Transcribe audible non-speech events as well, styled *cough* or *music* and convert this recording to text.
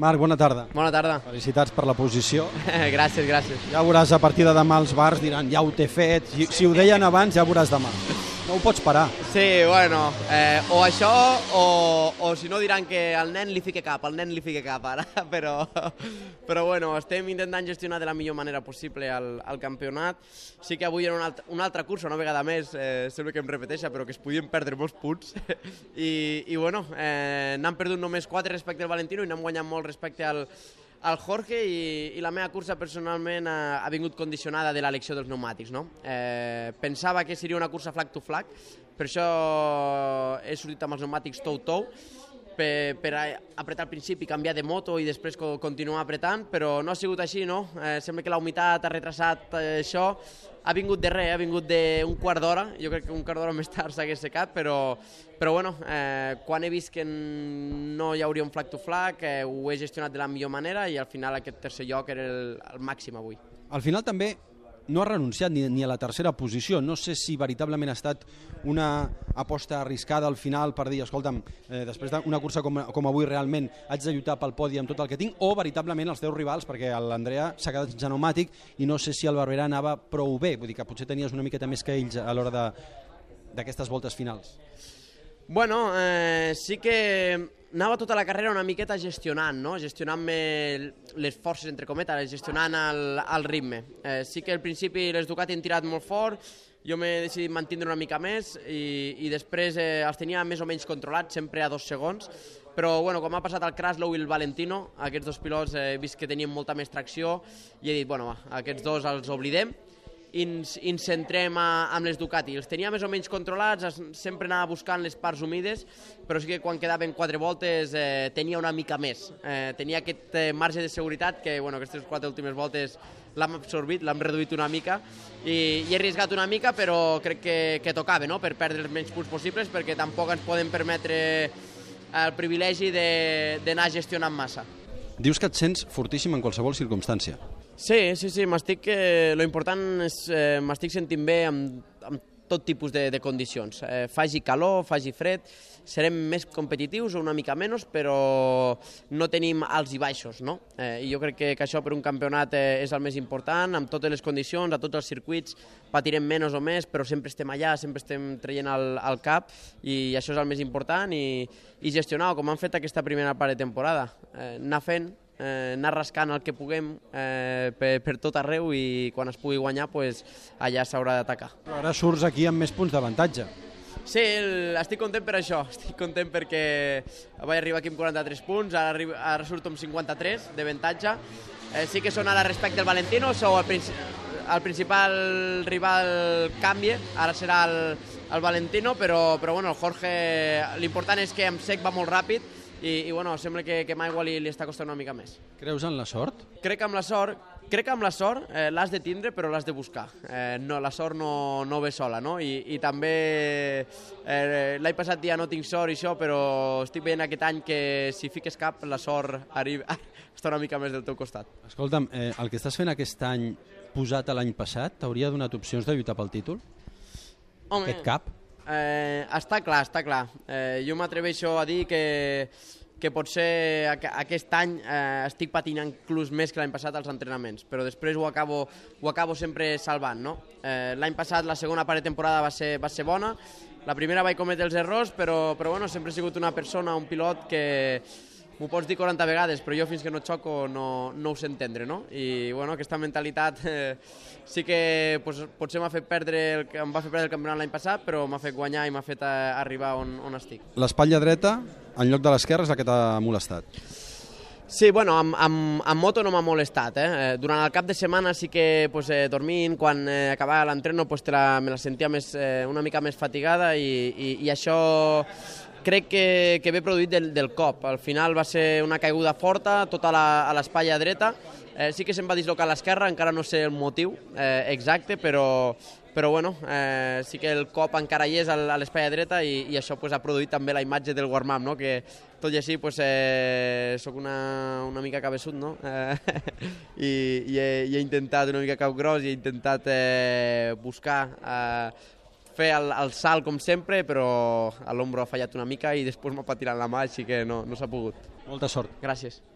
Marc, bona tarda. Bona tarda. Felicitats per la posició. *laughs* gràcies, gràcies. Ja veuràs a partir de demà els bars diran ja ho té fet. Si, si ho deien abans ja veuràs demà. No ho pots parar. Sí, bueno, eh, o això o, o si no diran que al nen li fique cap, al nen li fique cap ara, *laughs* però, però bueno, estem intentant gestionar de la millor manera possible el, el campionat. Sí que avui era una, altra, una altra cursa, una vegada més, eh, sembla que em repeteixa, però que es podien perdre molts punts. *laughs* I, i bueno, eh, n'han perdut només 4 respecte al Valentino i n'han guanyat molt respecte al, al Jorge i, i la meva cursa personalment ha, ha vingut condicionada de l'elecció dels pneumàtics. No? Eh, pensava que seria una cursa flag to flag, per això he sortit amb els pneumàtics tou-tou, per, per apretar al principi, canviar de moto i després co continuar apretant, però no ha sigut així, no? Eh, sembla que la humitat ha retrasat eh, això, ha vingut de res, ha vingut d'un quart d'hora, jo crec que un quart d'hora més tard s'hagués secat, però, però bueno, eh, quan he vist que no hi hauria un flag to flag, eh, ho he gestionat de la millor manera i al final aquest tercer lloc era el, el màxim avui. Al final també no ha renunciat ni, ni a la tercera posició. No sé si veritablement ha estat una aposta arriscada al final per dir, escolta'm, eh, després d'una cursa com, com avui realment haig de lluitar pel podi amb tot el que tinc, o veritablement els teus rivals, perquè l'Andrea s'ha quedat genomàtic i no sé si el Barberà anava prou bé, vull dir que potser tenies una miqueta més que ells a l'hora d'aquestes voltes finals. Bueno, eh, sí que anava tota la carrera una miqueta gestionant, no? gestionant-me les forces, entre cometes, gestionant el, el ritme. Eh, sí que al principi les Ducati han tirat molt fort, jo m'he decidit mantindre una mica més i, i després eh, els tenia més o menys controlats, sempre a dos segons, però bueno, com ha passat el Kraslow i el Valentino, aquests dos pilots he vist que tenien molta més tracció i he dit, bueno, va, aquests dos els oblidem i ens, i ens centrem a, amb les Ducati. Els tenia més o menys controlats, sempre anava buscant les parts humides, però sí que quan quedaven quatre voltes eh, tenia una mica més. Eh, tenia aquest eh, marge de seguretat que bueno, aquestes quatre últimes voltes l'hem absorbit, l'hem reduït una mica i, i he arriscat una mica, però crec que, que tocava no? per perdre els menys punts possibles perquè tampoc ens podem permetre el privilegi d'anar gestionant massa. Dius que et sents fortíssim en qualsevol circumstància. Sí, sí, sí, m'estic... Eh, lo important és eh, m'estic sentint bé amb, amb tot tipus de, de condicions. Eh, faci calor, faci fred, serem més competitius o una mica menys, però no tenim alts i baixos, no? Eh, I jo crec que, que això per un campionat eh, és el més important, amb totes les condicions, a tots els circuits, patirem menys o més, però sempre estem allà, sempre estem traient el, el cap i això és el més important i, i gestionar, com han fet aquesta primera part de temporada, eh, anar fent, eh, anar rascant el que puguem eh, per, per tot arreu i quan es pugui guanyar pues, allà s'haurà d'atacar. Ara surts aquí amb més punts d'avantatge. Sí, el, estic content per això, *laughs* estic content perquè vaig arribar aquí amb 43 punts, ara, arriba, ara surto amb 53 d'avantatge. Eh, sí que són ara respecte al Valentino, sou el, el principal rival canvia, ara serà el, el Valentino, però, però bueno, el Jorge, l'important és que amb sec va molt ràpid i, i bueno, sembla que, que Maigua li, li està costant una mica més. Creus en la sort? Crec que amb la sort, crec que amb la sort eh, l'has de tindre però l'has de buscar. Eh, no, la sort no, no ve sola, no? I, i també eh, l'any passat ja no tinc sort i això, però estic veient aquest any que si fiques cap la sort arriba, *laughs* està una mica més del teu costat. Escolta'm, eh, el que estàs fent aquest any posat a l'any passat, t'hauria donat opcions de lluitar pel títol? Home, aquest cap? Eh, està clar, està clar. Eh, jo m'atreveixo a dir que, que potser aquest any eh, estic patinant inclús més que l'any passat als entrenaments, però després ho acabo, ho acabo sempre salvant. No? Eh, l'any passat la segona part de temporada va ser, va ser bona, la primera vaig cometre els errors, però, però bueno, sempre he sigut una persona, un pilot que, m'ho pots dir 40 vegades, però jo fins que no xoco no, no ho sé entendre, no? I bueno, aquesta mentalitat eh, sí que pues, potser m'ha fet perdre, el, em va fer perdre el campionat l'any passat, però m'ha fet guanyar i m'ha fet eh, arribar on, on estic. L'espatlla dreta, en lloc de l'esquerra, és la que t'ha molestat. Sí, bueno, amb, amb, amb moto no m'ha molestat. Eh? eh? Durant el cap de setmana sí que pues, eh, dormint, quan eh, acabava l'entreno pues, la, me la sentia més, eh, una mica més fatigada i, i, i això crec que, que ve produït del, del cop. Al final va ser una caiguda forta, tota la, a l'espatlla dreta. Eh, sí que se'm va dislocar l'esquerra, encara no sé el motiu eh, exacte, però, però bueno, eh, sí que el cop encara hi és a l'espatlla dreta i, i això pues, ha produït també la imatge del warm-up, no? que tot i així pues, eh, sóc una, una mica cabeçut no? eh, *laughs* I, i, he, i he intentat una mica cap gros i he intentat eh, buscar eh, fer el, el salt com sempre, però l'ombro ha fallat una mica i després m'ha patirat la mà, així que no, no s'ha pogut. Molta sort. Gràcies.